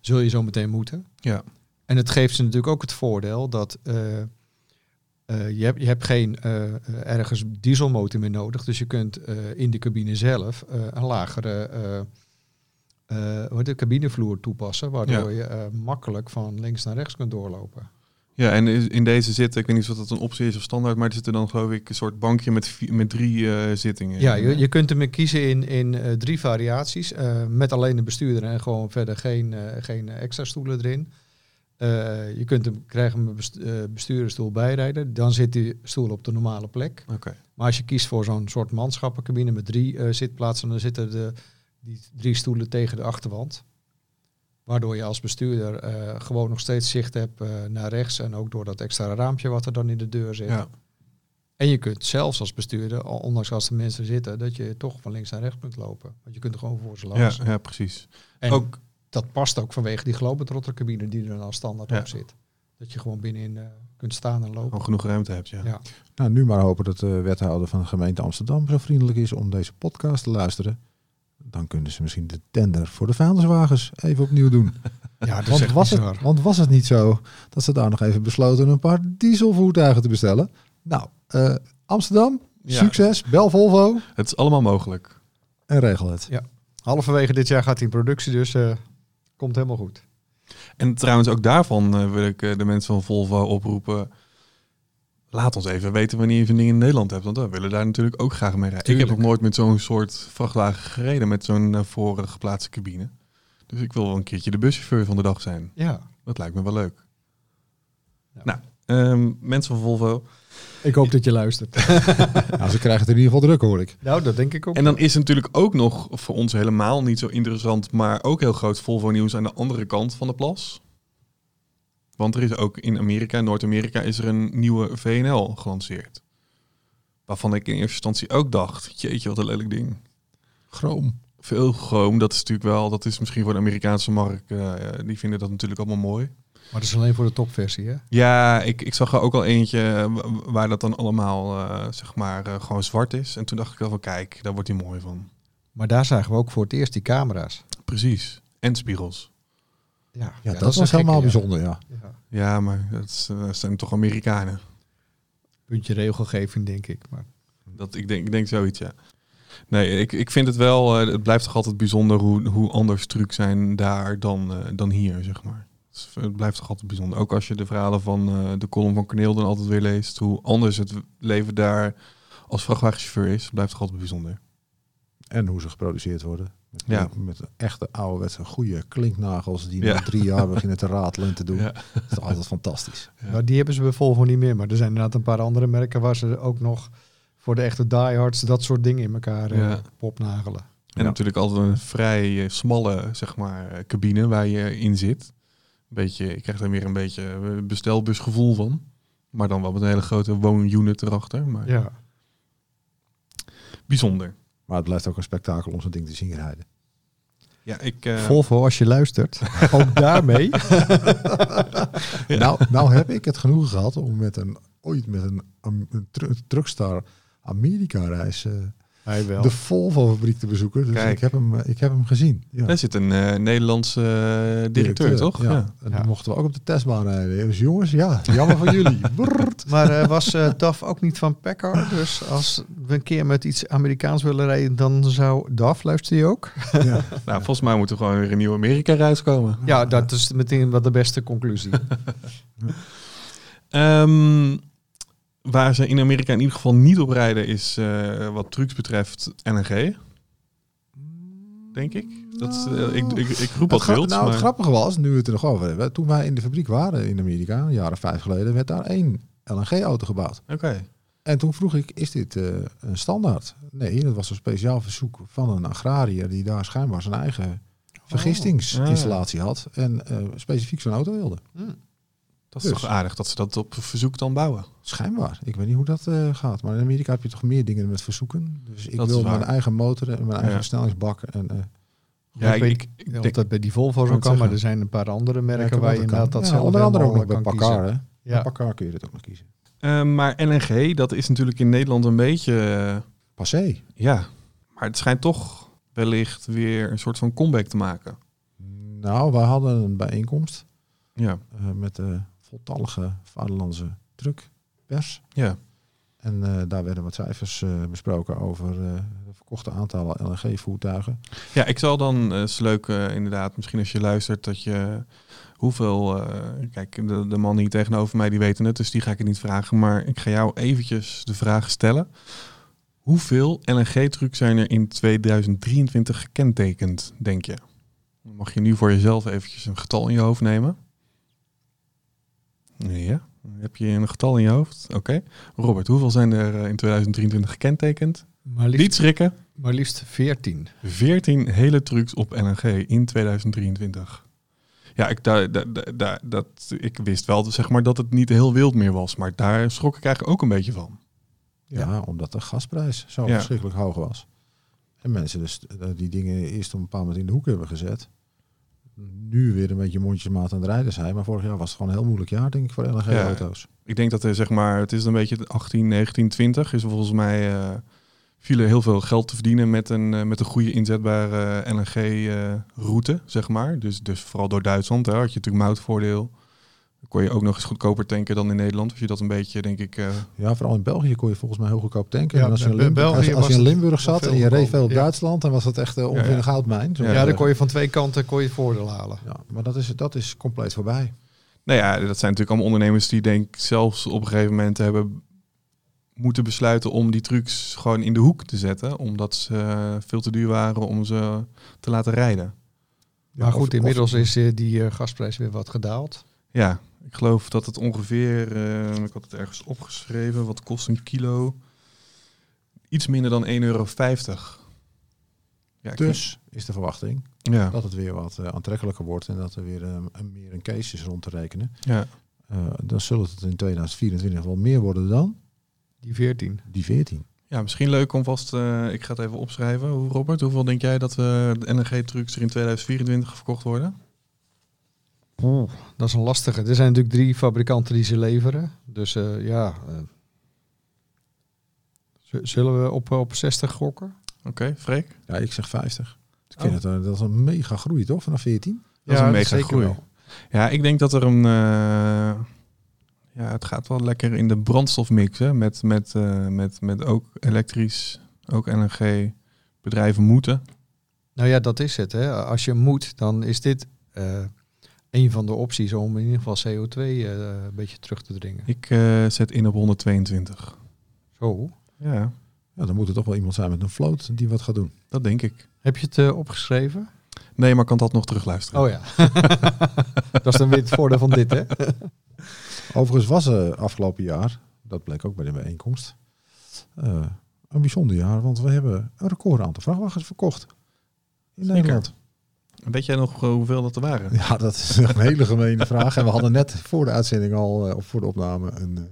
zul je zo meteen moeten. Ja. En het geeft ze natuurlijk ook het voordeel dat eh, eh, je, hebt, je hebt geen eh, ergens dieselmotor meer nodig. Dus je kunt in de cabine zelf een lagere het, cabinevloer toepassen. Waardoor je makkelijk van links naar rechts kunt doorlopen. Ja, en in deze zitten, ik weet niet of dat een optie is of standaard, maar er zitten dan geloof ik een soort bankje met, met drie eh, zittingen. Ja, je, je kunt hem kiezen in, in eh, drie variaties. eh, met alleen de bestuurder en gewoon verder geen, geen extra stoelen erin. Je kunt hem krijgen een best, eh, bestuurderstoel bijrijden. Dan zit die stoel op de normale plek. Oké. Maar als je kiest voor zo'n soort manschappencabine met drie zitplaatsen, dan zitten de, die drie stoelen tegen de achterwand. Waardoor je als bestuurder eh, gewoon nog steeds zicht hebt eh, naar rechts. En ook door dat extra raampje wat er dan in de deur zit. Ja. En je kunt zelfs als bestuurder, al- ondanks als de mensen zitten, dat je toch van links naar rechts kunt lopen. Want je kunt er gewoon voor ze Ja, langs. ja, precies. En Ook, dat past ook vanwege die globetrottercabine die er dan standaard Ja. op zit. Dat je gewoon binnenin eh, kunt staan en lopen. gewoon genoeg ruimte hebt, ja. Ja. Nou, nu maar hopen dat de wethouder van de gemeente Amsterdam zo vriendelijk is om deze podcast te luisteren. Dan kunnen ze misschien de tender voor de vuilniswagens even opnieuw doen. *laughs* Ja, dat Want was, het, want was het niet zo dat ze daar nog even besloten een paar dieselvoertuigen te bestellen? Nou, eh, Amsterdam, Ja. succes, bel Volvo Het is allemaal mogelijk. en regel het. Halverwege dit jaar gaat hij in productie, dus eh, komt helemaal goed. En trouwens, ook daarvan eh, wil ik de mensen van Volvo oproepen. Laat ons even weten wanneer je zo'n ding in Nederland hebt. Want we willen daar natuurlijk ook graag mee rijden. Ik heb nog nooit met zo'n soort vrachtwagen gereden met zo'n uh, voren geplaatste cabine. Dus ik wil wel een keertje de buschauffeur van de dag zijn. Ja. Dat lijkt me wel leuk. Ja. Nou, ehm, mensen van Volvo. Ik hoop dat je luistert. *laughs* Nou, ze krijgen het in ieder geval druk, hoor ik. nou, dat denk ik ook. En dan is natuurlijk ook nog voor ons helemaal niet zo interessant, maar ook heel groot Volvo nieuws aan de andere kant van de plas. Want er is ook in Amerika, Noord-Amerika, is er een nieuwe VNL gelanceerd. Waarvan ik in eerste instantie ook dacht, jeetje, wat een lelijk ding. Chroom. Veel chroom, dat is natuurlijk wel, dat is misschien voor de Amerikaanse markt, eh, die vinden dat natuurlijk allemaal mooi. Maar dat is alleen voor de topversie, hè? Ja, ik, ik zag er ook al eentje eh, wa- waar dat dan allemaal, eh, zeg maar, gewoon zwart is. En toen dacht ik wel van, kijk, daar wordt hij mooi van. Maar daar zagen we ook voor het eerst die camera's. Precies. En spiegels. Ja, Ja, dat, is een was helemaal gekke, bijzonder, ja. Ja. Ja, maar dat, eh, dat zijn toch Amerikanen. Puntje regelgeving, denk ik. Maar Dat, ik, denk, ik denk zoiets, ja. Nee, ik, ik vind het wel, eh, het blijft toch altijd bijzonder hoe, hoe anders trucs zijn daar dan, eh, dan hier, zeg maar. Het blijft toch altijd bijzonder. Ook als je de verhalen van eh, de column van Corneel dan altijd weer leest, hoe anders het leven daar als vrachtwagenchauffeur is, het blijft toch altijd bijzonder. En hoe ze geproduceerd worden. Met, Ja. met echte ouderwetse goede klinknagels die Ja. na drie jaar beginnen te ratelen en te doen. Ja. Dat is altijd fantastisch. Ja. Nou, die hebben ze bij Volvo niet meer. Maar er zijn inderdaad een paar andere merken waar ze ook nog voor de echte diehards dat soort dingen in elkaar eh, Ja. popnagelen. En Ja. natuurlijk altijd een vrij eh, smalle, zeg maar, eh, cabine waar je in zit. Beetje, ik krijg daar weer een beetje bestelbusgevoel van. Maar dan wel met een hele grote woonunit erachter. Maar Ja. bijzonder. Maar het blijft ook een spektakel om zo'n ding te zien rijden. Ja, ik... eh, Volvo, als je luistert, *laughs* ook daarmee. Nou, nou heb ik het genoegen gehad om met een, ooit met een, een, een tru- Truckstar Amerika reis eh, Hij wel. de Volvo fabriek te bezoeken. Dus Kijk. ik heb hem, eh, ik heb hem gezien. Ja. Daar zit een eh, Nederlandse eh, directeur, toch? Ja. Ja. En dan mochten we ook op de testbaan rijden. Dus jongens, ja, jammer voor jullie. *laughs* Brrrt. Maar eh, was eh DAF ook niet van Packard? Dus als we een keer met iets Amerikaans willen rijden, dan zou DAF, luister je ook? ja. *laughs* Nou, volgens mij moet er gewoon weer een nieuwe Amerika-reis komen. Ja, dat is meteen wat de beste conclusie. *laughs* Ehm, waar ze in Amerika in ieder geval niet op rijden is eh, wat trucs betreft LNG. Denk ik. Dat eh, ik, ik, ik roep wat wild, nou, maar... het grappige was, nu we het er nog over hebben. Toen wij in de fabriek waren in Amerika, een jaar of vijf geleden, werd daar één LNG-auto gebouwd. Oké. En toen vroeg ik, is dit eh, een standaard? Nee, dat was een speciaal verzoek van een agrariër die daar schijnbaar zijn eigen vergistingsinstallatie had en specifiek zo'n auto wilde. Dat is Dus. toch aardig dat ze dat op verzoek dan bouwen. Schijnbaar. Ik weet niet hoe dat eh, gaat. Maar in Amerika heb je toch meer dingen met verzoeken. Dus ik Dat wil mijn eigen motor en mijn eigen Ja. versnellingsbak. En, eh, Ja, ik ik, denk, dat bij die Volvo zo kan, maar er zijn een paar andere merken waar je inderdaad dat Ja, zelf onder andere ook nog bij kan Packard. Bij Ja. Packard kun je dit ook nog kiezen. eh, maar LNG, dat is natuurlijk in Nederland een beetje... Passé. ja, maar het schijnt toch wellicht weer een soort van comeback te maken. Nou, wij hadden een bijeenkomst Ja, eh, met de voltallige vaderlandse truckpers. ja. En eh, daar werden wat cijfers eh, besproken over de verkochte aantallen LNG-voertuigen. Ja, ik zal dan, is leuk inderdaad, misschien als je luistert, dat je hoeveel, kijk, de, de man hier tegenover mij, die weten het, dus die ga ik het niet vragen, maar ik ga jou eventjes de vraag stellen. Hoeveel LNG-trucks zijn er in 2023 gekentekend, denk je? Dan mag je nu voor jezelf eventjes een getal in je hoofd nemen. Ja, heb je een getal in je hoofd? Oké. Robert, hoeveel zijn er eh, in 2023 gekentekend? Maar Niet liefst, schrikken. maar liefst 14. 14 hele trucks op LNG in 2023. Ja, ik, daar, daar, daar- daar- dat, ik wist wel zeg maar, dat het niet heel wild meer was. Maar daar schrok ik eigenlijk ook een beetje van. Ja, omdat de gasprijs zo Ja. verschrikkelijk hoog was. En mensen dus eh, die dingen eerst op een bepaald moment in de hoek hebben gezet. Nu weer een beetje mondjesmaat aan het rijden zijn. Maar vorig jaar was het gewoon een heel moeilijk jaar, denk ik, voor LNG-auto's. Ik denk dat er zeg maar, het is een beetje 18, 19, 20. Is volgens mij eh viel er heel veel geld te verdienen met een, eh, met een goede inzetbare LNG-route, zeg maar. Dus, dus vooral door Duitsland hè, had je natuurlijk moutvoordeel. Kon je ook nog eens goedkoper tanken dan in Nederland. Als je dat een beetje, denk ik... eh, Ja, vooral in België kon je volgens mij heel goedkoop tanken. Ja, en als je, in Limburg, als, je in Limburg zat en je reed veel op ja. Duitsland, dan was dat echt uh, ongeveer Ja, ja. een goudmijn. Ja, dan kon je van twee kanten kon je voordeel halen. Ja, maar dat is, dat is compleet voorbij. Nou ja, dat zijn natuurlijk allemaal ondernemers die denk ik zelfs op een gegeven moment hebben moeten besluiten om die trucks gewoon in de hoek te zetten. Omdat ze eh, veel te duur waren om ze te laten rijden. Maar goed, of- inmiddels of- is die eh, gasprijs weer wat gedaald. Ja, ik geloof dat het ongeveer, eh, ik had het ergens opgeschreven, wat kost een kilo? Iets minder dan 1,50 euro. Ja, Dus is de verwachting ja, dat het weer wat eh, aantrekkelijker wordt en dat er weer eh, een, meer een case is rond te rekenen. ja. Eh, dan zullen het in 2024 wel meer worden dan Die 14. die 14. ja, misschien leuk om vast, eh, ik ga het even opschrijven. Hoe, Robert, hoeveel denk jij dat eh, de NG-trucks er in 2024 verkocht worden? Dat is een lastige. Er zijn natuurlijk drie fabrikanten die ze leveren. Dus eh, ja. eh, zullen we op, op 60 gokken? Oké, Freek? Ja, ik zeg 50. Ik Oh. vind het, eh, dat is een mega groei, toch? Vanaf 14? Dat is een mega zeker groei. wel. Ja, ik denk dat er een. eh, ja, het gaat wel lekker in de brandstofmix. Hè? Met, met, eh, met, met ook elektrisch, ook LNG bedrijven moeten. Nou ja, dat is het. Hè. Als je moet, dan is dit eh, een van de opties om in ieder geval CO2 eh, een beetje terug te dringen. Ik eh, zet in op 122. Zo. Ja, Ja, dan moet er toch wel iemand zijn met een float die wat gaat doen. dat denk ik. Heb je het eh, opgeschreven? Nee, maar ik kan dat nog terugluisteren. Oh ja. *laughs* dat is dan weer het voordeel van dit, hè? *laughs* Overigens was er afgelopen jaar, dat bleek ook bij de bijeenkomst, eh, een bijzonder jaar. Want we hebben een record aantal vrachtwagens verkocht. In Zeker. Nederland. Weet jij nog eh, hoeveel dat er waren? Ja, dat is een hele gemene vraag. En we hadden net voor de uitzending al, eh, of voor de opname, een eh,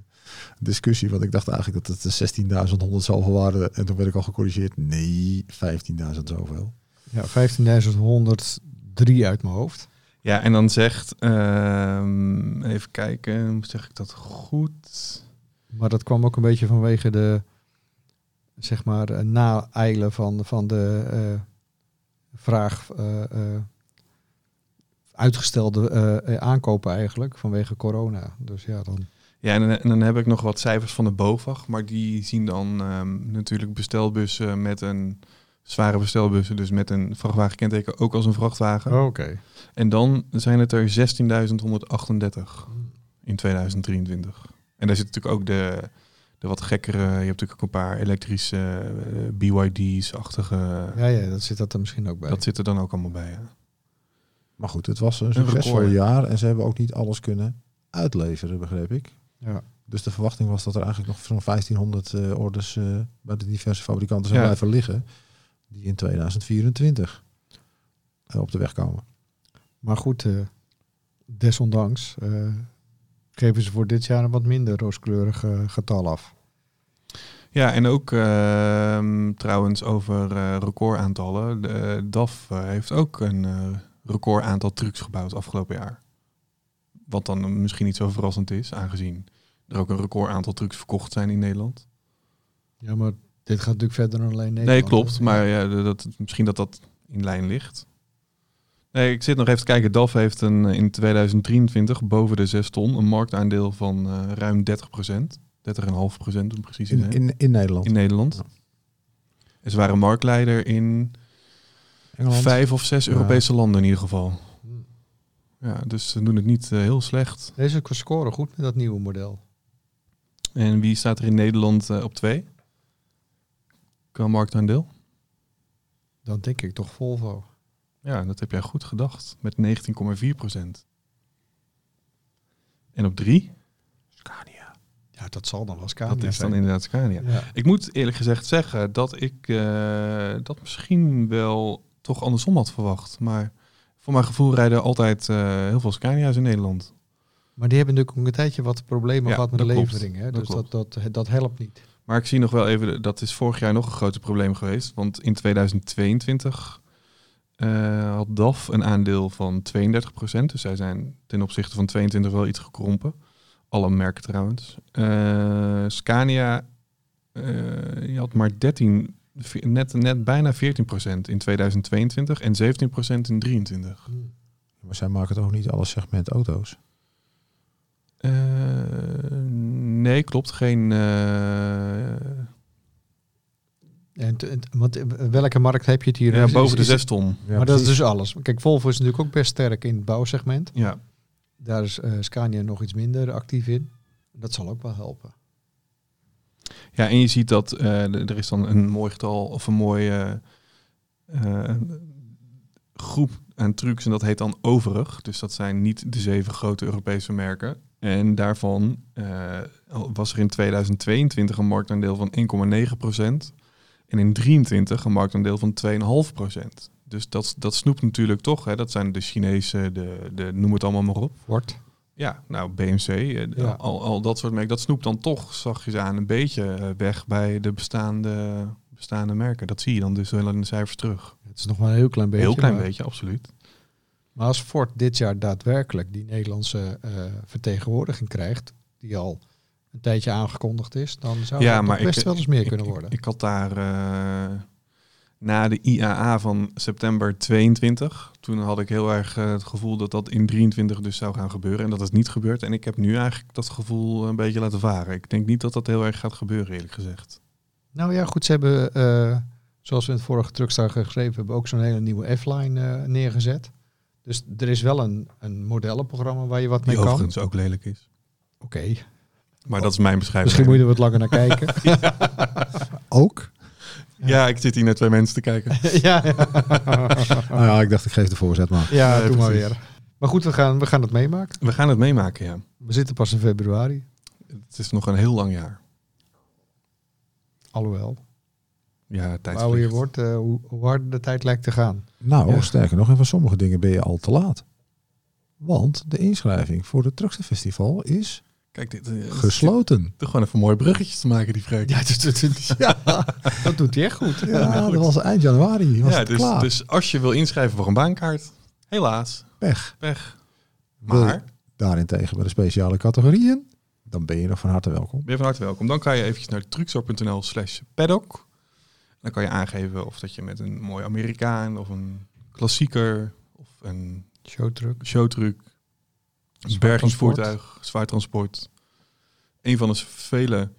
discussie. Want ik dacht eigenlijk dat het de 16.100 zoveel waren. En toen werd ik al gecorrigeerd. Nee, 15.000 zoveel. Ja, 15.103 uit mijn hoofd. Ja, en dan zegt, ehm, even kijken, zeg ik dat goed? Maar dat kwam ook een beetje vanwege de, zeg maar, na-eilen van, van de eh, vraag, eh, eh, uitgestelde eh, aankopen eigenlijk, vanwege corona. Dus ja, dan... Ja, en, dan- en dan heb ik nog wat cijfers van de BOVAG, maar die zien dan ehm, natuurlijk bestelbussen met een zware bestelbussen, dus met een vrachtwagenkenteken ook als een vrachtwagen. Oké. En dan zijn het er 16.138 in 2023. En daar zit natuurlijk ook de, de wat gekkere, je hebt natuurlijk ook een paar elektrische eh, BYD's-achtige, Ja, ja, dat zit dat er misschien ook bij. dat zit er dan ook allemaal bij. Ja. Maar goed, het was een Een succesvol record. jaar. En ze hebben ook niet alles kunnen uitleveren, begreep ik. ja. Dus de verwachting was dat er eigenlijk nog zo'n 1500 eh, orders eh, bij de diverse fabrikanten zou Ja. blijven liggen. Die in 2024 eh, op de weg komen. Maar goed, eh, desondanks eh, geven ze voor dit jaar een wat minder rooskleurig eh, getal af. Ja, en ook ehm, trouwens over eh, recordaantallen. De, eh, DAF heeft ook een eh, recordaantal trucks gebouwd afgelopen jaar. Wat dan misschien niet zo verrassend is, aangezien er ook een recordaantal trucks verkocht zijn in Nederland. Ja, maar dit gaat natuurlijk verder dan alleen Nederland. Nee, klopt. Maar ja, dat, misschien dat dat in lijn ligt. Nee, ik zit nog even te kijken. DAF heeft een, eh, in 2023 boven de 6 ton een marktaandeel van eh, ruim 30 procent. 30,5 procent om precies te In, zijn. in, in Nederland. in Nederland. Ja. En ze waren marktleider in Engeland. vijf of zes Ja. Europese landen in ieder geval. Hmm. Ja, dus ze doen het niet eh, heel slecht. Deze scoren goed met dat nieuwe model. En wie staat er in Nederland op twee? Qua marktaandeel? Dan denk ik toch Volvo. Ja, dat heb jij goed gedacht. Met 19,4 procent. En op drie? Scania. Ja, dat zal dan wel Scania Dat is dan zijn. inderdaad Scania. Ja. Ik moet eerlijk gezegd zeggen dat ik eh, dat misschien wel toch andersom had verwacht. Maar voor mijn gevoel rijden altijd eh, heel veel Scania's in Nederland. Maar die hebben natuurlijk ook een tijdje wat problemen Ja, gehad met de dat levering. Hè? Dat Dus dat, klopt. dat, dat helpt niet. Maar ik zie nog wel even, dat is vorig jaar nog een groot probleem geweest. Want in 2022 eh, had DAF een aandeel van 32%. Dus zij zijn ten opzichte van 22 wel iets gekrompen. Alle merken trouwens. Eh, Scania eh, die had maar 13, ve- net, net bijna 14% in 2022 en 17% in 2023. Maar zij maken toch niet alle segment auto's? Nee, klopt. Geen... En, want welke markt heb je het hier? ja, boven de 6 ton. Ja, maar dat is dus alles. Kijk, Volvo is natuurlijk ook best sterk in het bouwsegment. Ja, Daar is eh, Scania nog iets minder actief in. Dat zal ook wel helpen. Ja, en je ziet dat eh, er is dan een mooi getal of een mooie eh, groep aan trucs en dat heet dan overig. Dus dat zijn niet de zeven grote Europese merken. En daarvan eh, was er in 2022 een marktaandeel van 1,9 en in 23 een marktaandeel van 2,5% Dus dat, dat snoept natuurlijk toch. Hè? Dat zijn de Chinese, de, de, noem het allemaal maar op. Wordt. Ja, nou, BMC, eh, Ja. al, al dat soort merken, dat snoept dan toch zachtjes aan een beetje eh, weg bij de bestaande, bestaande merken. Dat zie je dan dus wel in de cijfers terug. Het is nog maar een heel klein beetje. Heel klein maar, beetje, absoluut. Maar als Ford dit jaar daadwerkelijk die Nederlandse eh, vertegenwoordiging krijgt, die al een tijdje aangekondigd is, dan zou Ja, maar ik- best wel eens meer ik, kunnen ik- worden. Ik, had daar eh, na de IAA van september 22, toen had ik heel erg eh, het gevoel dat dat in 23 dus zou gaan gebeuren. En dat is niet gebeurd. En ik heb nu eigenlijk dat gevoel een beetje laten varen. Ik denk niet dat dat heel erg gaat gebeuren, eerlijk gezegd. Nou ja, goed, ze hebben, eh, zoals we in het vorige truckstar geschreven hebben, ook zo'n hele nieuwe F-line eh, neergezet. Dus er is wel een, een modellenprogramma waar je wat mee Die kan. overigens ook lelijk is. Oké, Maar dat is mijn beschrijving. misschien moet je er wat langer naar kijken. *laughs* Ook? Ja, ik zit hier naar twee mensen te kijken. ja, *laughs* ja. Nou ja, ik dacht ik geef de voorzet maar. ja doe maar weer. Maar goed, we gaan, we gaan het meemaken. We gaan het meemaken, ja. We zitten pas in februari. Het is nog een heel lang jaar. Alhoewel, Ja, hoe tijd ouder je wordt, eh, hoe, hoe harder de tijd lijkt te gaan. Nou, Ja. sterker nog, en van sommige dingen ben je al te laat. Want de inschrijving voor het Truckster Festival is Kijk, dit eh, gesloten. toch gewoon even mooie bruggetjes te maken, die Freek. Ja, dat, dat, dat, *laughs* dat doet hij echt goed. Ja, dat was eind januari. Was Ja, het dus, klaar. dus als je wil inschrijven voor een baankaart, helaas, Pech. je Maar daarentegen bij de speciale categorieën, dan ben je nog van harte welkom. ben je van harte welkom. Dan kan je eventjes naar trucksor.nl slash paddock. Dan kan je aangeven of dat je met een mooi Amerikaan of een klassieker of een Showtruck. showtruck, bergingsvoertuig, zwaar transport. Een van de vele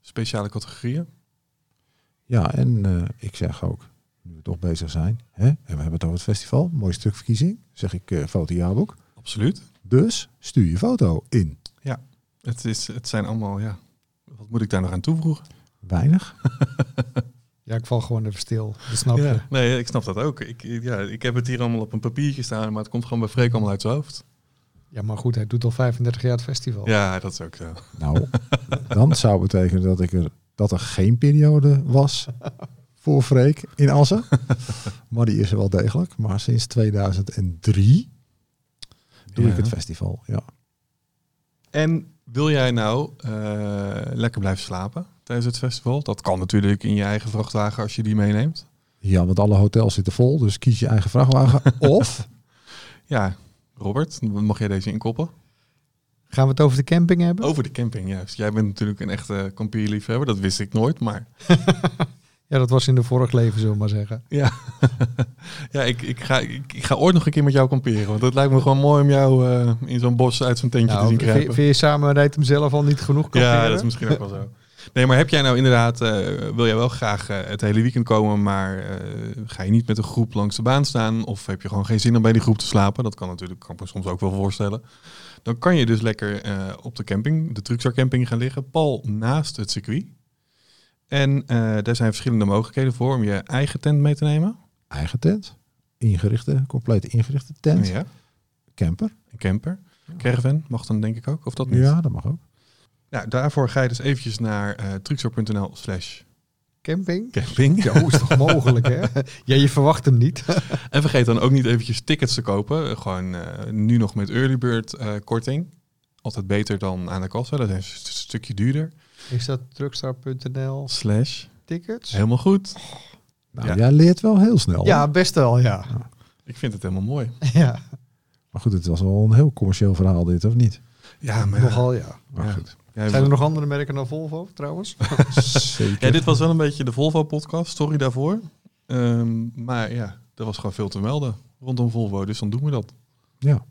speciale categorieën. Ja, en eh, ik zeg ook, nu we toch bezig zijn, hè, en we hebben het over het festival, mooi stuk verkiezing, zeg ik uh, fotojaarboek. Absoluut. Dus stuur je foto in. Het, is, het zijn allemaal, ja, wat moet ik daar nog aan toevoegen? Weinig. *laughs* Ja, ik val gewoon even stil. Dat snap je. Ja, nee, ik snap dat ook. Ik, ja, ik heb het hier allemaal op een papiertje staan, maar het komt gewoon bij Freek allemaal uit zijn hoofd. Ja, maar goed, hij doet al 35 jaar het festival. Ja, dat is ook zo. Nou, dan zou betekenen dat, ik er, dat er geen periode was voor Freek in Assen. maar die is er wel degelijk. Maar sinds 2003 doe Ja. ik het festival. Ja. En wil jij nou eh, lekker blijven slapen tijdens het festival? Dat kan natuurlijk in je eigen vrachtwagen als je die meeneemt. ja, want alle hotels zitten vol. Dus kies je eigen vrachtwagen. *laughs* of Ja, Robert, mag jij deze inkoppen? Gaan we het over de camping hebben? Over de camping, juist. Jij bent natuurlijk een echte kampierliefhebber. Dat wist ik nooit, maar *laughs* Ja, dat was in de vorig leven, zullen we maar zeggen. ja, *laughs* ja ik, ik, ga, ik, ik ga ooit nog een keer met jou kamperen. Want het lijkt me gewoon mooi om jou eh, in zo'n bos uit zo'n tentje te Nou, zien vind, kruipen. vind je samen rijdt hem zelf al niet genoeg kamperen? Ja, dat is misschien ook wel zo. Nee, maar heb jij nou inderdaad, eh, wil jij wel graag eh, het hele weekend komen, maar eh, ga je niet met een groep langs de baan staan? Of heb je gewoon geen zin om bij die groep te slapen? Dat kan natuurlijk, kan ik me soms ook wel voorstellen. Dan kan je dus lekker op de camping, de Truxar camping gaan liggen, pal naast het circuit. En daar zijn verschillende mogelijkheden voor om je eigen tent mee te nemen. eigen tent. Ingerichte, compleet ingerichte tent. Ja, Camper. een camper. Caravan mag dan denk ik ook, of dat niet? Ja, dat mag ook. Nou, daarvoor ga je dus eventjes naar eh truxar.nl slash Camping? camping. Ja, hoe is toch mogelijk, hè? *laughs* Ja, je verwacht hem niet. *laughs* En vergeet dan ook niet eventjes tickets te kopen. Gewoon eh, nu nog met early bird eh, korting. Altijd beter dan aan de kassa. Dat is een st- stukje duurder. Is dat truckstar.nl Slash. tickets? Helemaal goed. Nou, Ja. jij leert wel heel snel. Ja, best wel, ja. Ik vind het helemaal mooi. *laughs* ja. Maar goed, het was wel een heel commercieel verhaal dit, of niet? Ja, maar Nogal, ja. Maar Ja. goed. Zijn er nog andere merken dan Volvo, trouwens? *laughs* Zeker. ja, dit was wel een beetje de Volvo-podcast. Sorry daarvoor. Ehm, maar ja, er was gewoon veel te melden rondom Volvo. Dus dan doen we dat. Ja.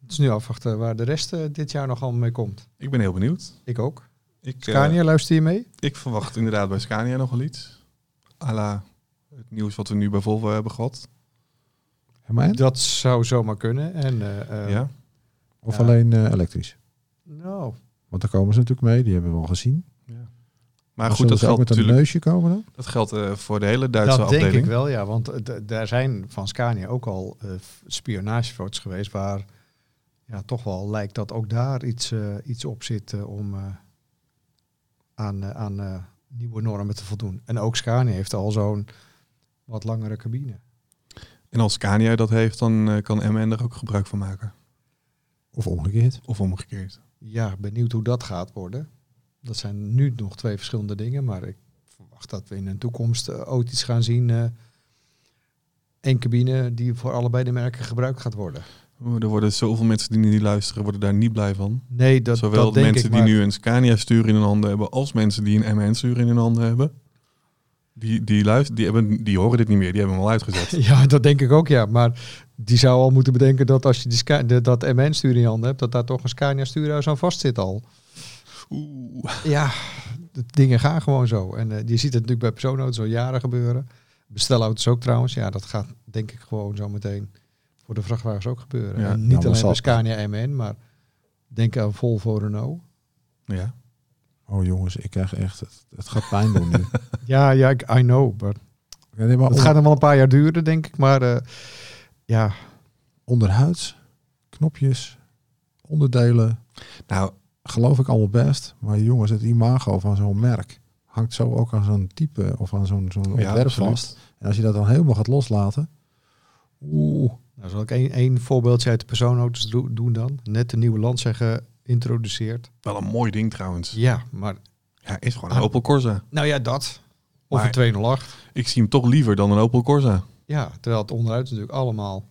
Het is nu afwachten waar de rest eh, dit jaar nog allemaal mee komt. Ik ben heel benieuwd. Ik ook. Ik, eh, Scania, luister je mee? ik verwacht inderdaad bij Scania nog wel iets. à la het nieuws wat we nu bij Volvo hebben gehad. Dat zou zomaar kunnen. En, eh, ja. Of Ja. alleen eh, elektrisch? Nou, Want daar komen ze natuurlijk mee, die hebben we al gezien. Maar Maar goed, dat ze ook geldt met een natuurlijk neusje komen dan? dat geldt, eh, voor de hele Duitse dat afdeling. denk ik wel, ja. Want eh, daar zijn van Scania ook al eh, spionagefoto's geweest... waar ja, toch wel lijkt dat ook daar iets, eh, iets op zit om eh, aan, eh, aan eh, nieuwe normen te voldoen. En ook Scania heeft al zo'n wat langere cabine. En als Scania dat heeft, dan kan MN er ook gebruik van maken. Of omgekeerd? Of omgekeerd. Ja, benieuwd hoe dat gaat worden. Dat zijn nu nog twee verschillende dingen, maar ik verwacht dat we in de toekomst eh, ooit iets gaan zien. eh Eén cabine die voor allebei de merken gebruikt gaat worden. Oeh, Er worden zoveel mensen die nu luisteren, worden daar niet blij van. Nee, dat, Zowel dat de denk mensen ik, die maar nu een Scania stuur in hun handen hebben, als mensen die een MN stuur in hun handen hebben. Die, die, luisteren, die, hebben, die horen dit niet meer, die hebben hem al uitgezet. *laughs* Ja, dat denk ik ook, ja. Maar die zou al moeten bedenken dat als je die de, dat MN-stuur in je handen hebt, dat daar toch een Scania-stuurhuis aan vast zit al. Oeh. Ja, de dingen gaan gewoon zo. En eh, je ziet het natuurlijk bij persoonauto's al jaren gebeuren. Bestelauto's ook trouwens. Ja, dat gaat denk ik gewoon zo meteen voor de vrachtwagens ook gebeuren. Ja. En Ja, niet alleen bij Scania MN, maar denk aan Volvo Renault. Ja. Oh jongens, ik krijg echt... Het, het gaat pijn doen nu. *laughs* Ja, ja, ik, I know. Ja, nee, maar het onder- gaat nog wel een paar jaar duren, denk ik. Maar eh, ja, onderhuids, knopjes, onderdelen, Nou, geloof ik allemaal best. Maar jongens, het imago van zo'n merk hangt zo ook aan zo'n type of aan zo'n zo'n ja, ontwerp vast. En als je dat dan helemaal gaat loslaten, oeh, nou zal ik één, één voorbeeldje uit de persoonauto's do- doen dan. Net de nieuwe Lancia geïntroduceerd. Wel een mooi ding trouwens. Ja, maar Ja, is gewoon een Ah. Opel Corsa. nou ja, dat. Of Maar- een 208. Ik zie hem toch liever dan een Opel Corsa. Ja, terwijl het onderuit natuurlijk allemaal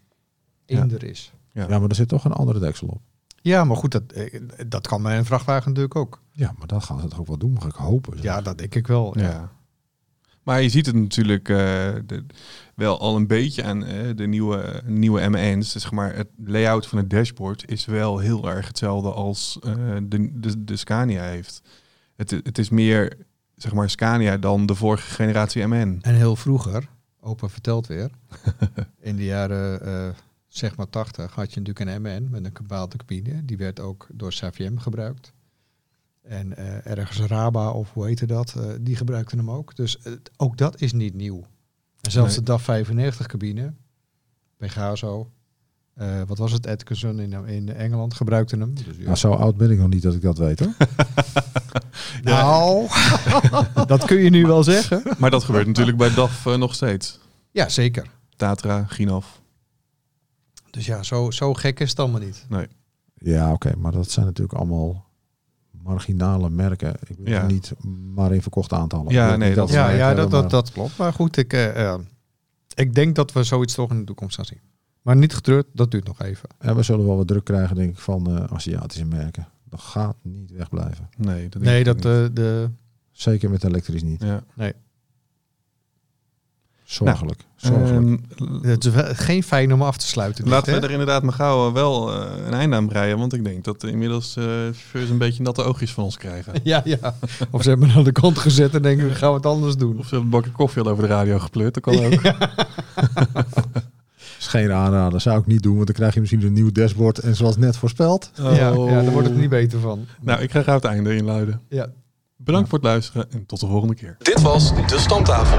Ja. eender is. Ja. ja. maar er zit toch een andere deksel op. Ja, maar goed, dat, eh, dat kan bij een vrachtwagen natuurlijk ook. Ja, maar dat gaan ze toch ook wel doen, mag ik hopen. zeg. Ja, dat denk ik wel. Ja. Ja. Maar je ziet het natuurlijk eh, de- wel al een beetje aan eh, de nieuwe, nieuwe M1's. Dus zeg maar, het layout van het dashboard is wel heel erg hetzelfde als eh, de, de, de Scania heeft. Het, het is meer zeg maar Scania dan de vorige generatie MN. En heel vroeger, opa vertelt weer, *laughs* in de jaren zeg maar 80 had je natuurlijk een MN met een kabaalde cabine. Die werd ook door SAVM gebruikt. En eh, ergens Raba of hoe heette dat, eh, die gebruikten hem ook. Dus eh, ook dat is niet nieuw. En zelfs Nee. de DAF 95 cabine, Pegaso, eh, wat was het, Atkinson in, in Engeland gebruikte hem. Dus ja. Nou, zo oud ben ik nog niet dat ik dat weet hoor. *laughs* Nou, *laughs* dat kun je nu wel zeggen. Maar dat gebeurt natuurlijk bij DAF nog steeds. Ja, zeker. Tatra, Ginaf. Dus ja, zo, zo gek is het allemaal niet. Ja, oké, maar dat zijn natuurlijk allemaal marginale merken. Ik wil Ja. niet maar in verkochte aantallen. Ja, nee, dat- Ja, ja dat, dat, dat klopt. Maar goed, ik, eh, eh, ik denk dat we zoiets toch in de toekomst gaan zien. Maar niet getreurd, dat duurt nog even. En we zullen wel wat druk krijgen, denk ik, van eh, Aziatische merken. Dat gaat niet wegblijven. Nee, dat denk Nee, ik dat niet. de, de, Zeker met elektrisch niet. Ja. Zorgelijk. Zorgelijk. Ehm, het is wel geen fijn om af te sluiten. dit, Laten we hè? er inderdaad maar gauw eh, wel eh, een einde aan breien. Want ik denk dat inmiddels eh chauffeurs een beetje natte oogjes van ons krijgen. *laughs* Ja, ja. Of ze hebben hem aan de kant gezet en denken, gaan we het anders doen. Of ze hebben een bakje koffie al over de radio gepleurd. Dat kan ook. *laughs* is geen aanrader. Zou ik niet doen, want dan krijg je misschien een nieuw dashboard. En zoals net voorspeld. Ja, ja, daar wordt het niet beter van. Nou, ik ga gauw het einde inluiden. Ja. Bedankt voor het luisteren en tot de volgende keer. Dit was De Stamtafel.